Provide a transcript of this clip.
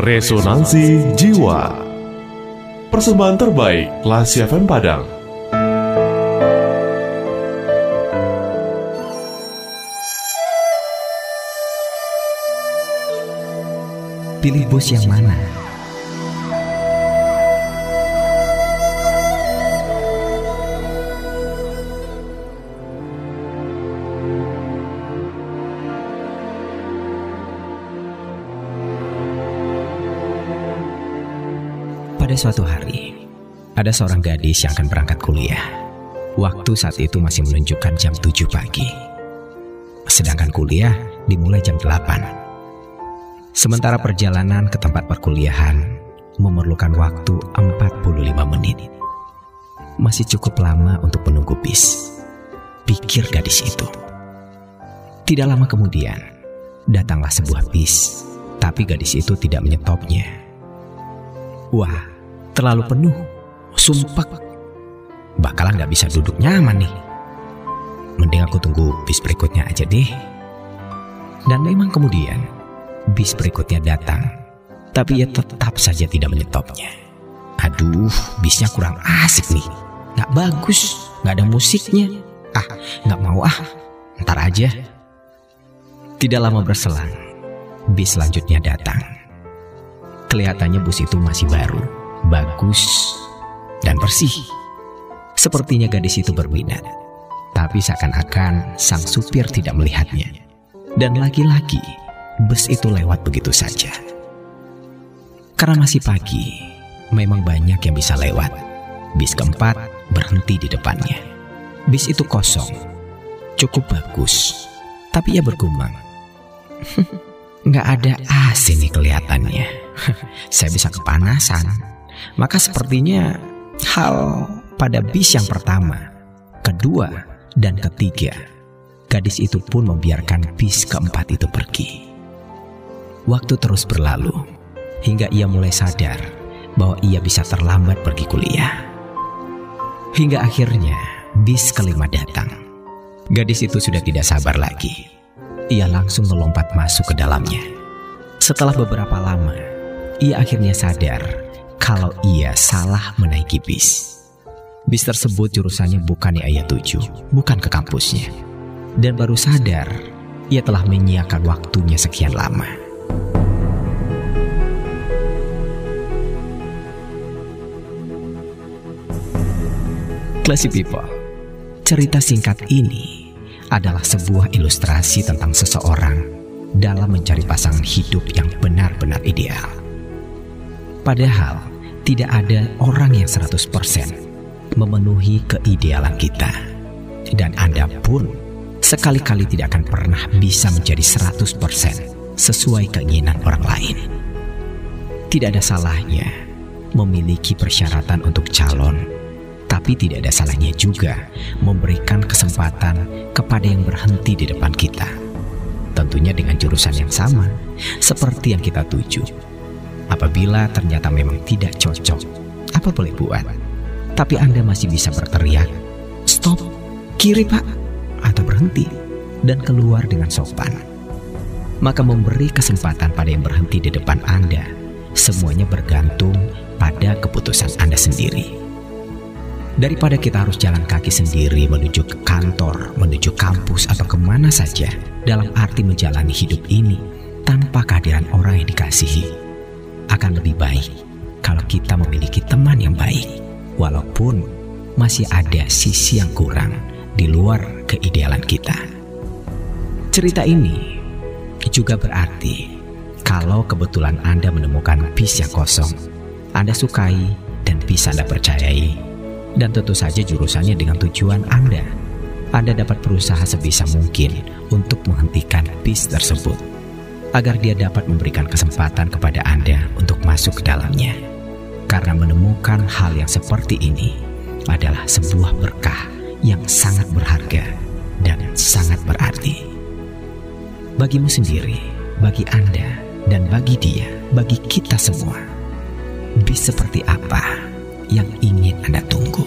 Resonansi Jiwa Persembahan terbaik Lasi FM Padang Pilih bus yang mana? Pada suatu hari, ada seorang gadis yang akan berangkat kuliah. Waktu saat itu masih menunjukkan jam 7 pagi. Sedangkan kuliah dimulai jam 8. Sementara perjalanan ke tempat perkuliahan memerlukan waktu 45 menit. Masih cukup lama untuk menunggu bis. Pikir gadis itu. Tidak lama kemudian, datanglah sebuah bis, tapi gadis itu tidak menyetopnya. Wah, terlalu penuh. Sumpah, bakalan nggak bisa duduk nyaman nih. Mending aku tunggu bis berikutnya aja deh. Dan memang kemudian, bis berikutnya datang, tapi ia tetap saja tidak menyetopnya. Aduh, bisnya kurang asik nih. Nggak bagus, nggak ada musiknya. Ah, nggak mau ah, ntar aja. Tidak lama berselang, bis selanjutnya datang. Kelihatannya bus itu masih baru, bagus, dan bersih. Sepertinya gadis itu berminat, tapi seakan-akan sang supir tidak melihatnya. Dan lagi-lagi, bus itu lewat begitu saja. Karena masih pagi, memang banyak yang bisa lewat. Bis keempat berhenti di depannya. Bis itu kosong, cukup bagus, tapi ia bergumam. Nggak ada AC nih kelihatannya. Saya bisa kepanasan. Maka sepertinya hal pada bis yang pertama, kedua, dan ketiga. Gadis itu pun membiarkan bis keempat itu pergi. Waktu terus berlalu hingga ia mulai sadar bahwa ia bisa terlambat pergi kuliah. Hingga akhirnya bis kelima datang. Gadis itu sudah tidak sabar lagi. Ia langsung melompat masuk ke dalamnya. Setelah beberapa lama, ia akhirnya sadar kalau ia salah menaiki bis. Bis tersebut jurusannya bukan di ayat 7, bukan ke kampusnya. Dan baru sadar, ia telah menyiakan waktunya sekian lama. Classy people, cerita singkat ini adalah sebuah ilustrasi tentang seseorang dalam mencari pasangan hidup yang benar-benar ideal. Padahal tidak ada orang yang 100% memenuhi keidealan kita. Dan Anda pun sekali-kali tidak akan pernah bisa menjadi 100% sesuai keinginan orang lain. Tidak ada salahnya memiliki persyaratan untuk calon, tapi tidak ada salahnya juga memberikan kesempatan kepada yang berhenti di depan kita. Tentunya dengan jurusan yang sama, seperti yang kita tuju. Apabila ternyata memang tidak cocok, apa boleh buat? Tapi Anda masih bisa berteriak, stop, kiri pak, atau berhenti, dan keluar dengan sopan. Maka memberi kesempatan pada yang berhenti di depan Anda, semuanya bergantung pada keputusan Anda sendiri. Daripada kita harus jalan kaki sendiri menuju ke kantor, menuju kampus, atau ke mana saja dalam arti menjalani hidup ini tanpa kehadiran orang yang dikasihi, akan lebih baik kalau kita memiliki teman yang baik, walaupun masih ada sisi yang kurang di luar keidealan kita. Cerita ini juga berarti kalau kebetulan Anda menemukan bis yang kosong, Anda sukai dan bisa Anda percayai, dan tentu saja jurusannya dengan tujuan Anda. Anda dapat berusaha sebisa mungkin untuk menghentikan bis tersebut agar dia dapat memberikan kesempatan kepada Anda untuk masuk ke dalamnya. Karena menemukan hal yang seperti ini adalah sebuah berkah yang sangat berharga dan sangat berarti. Bagimu sendiri, bagi Anda, dan bagi dia, bagi kita semua. Bis seperti apa yang ingin Anda tunggu?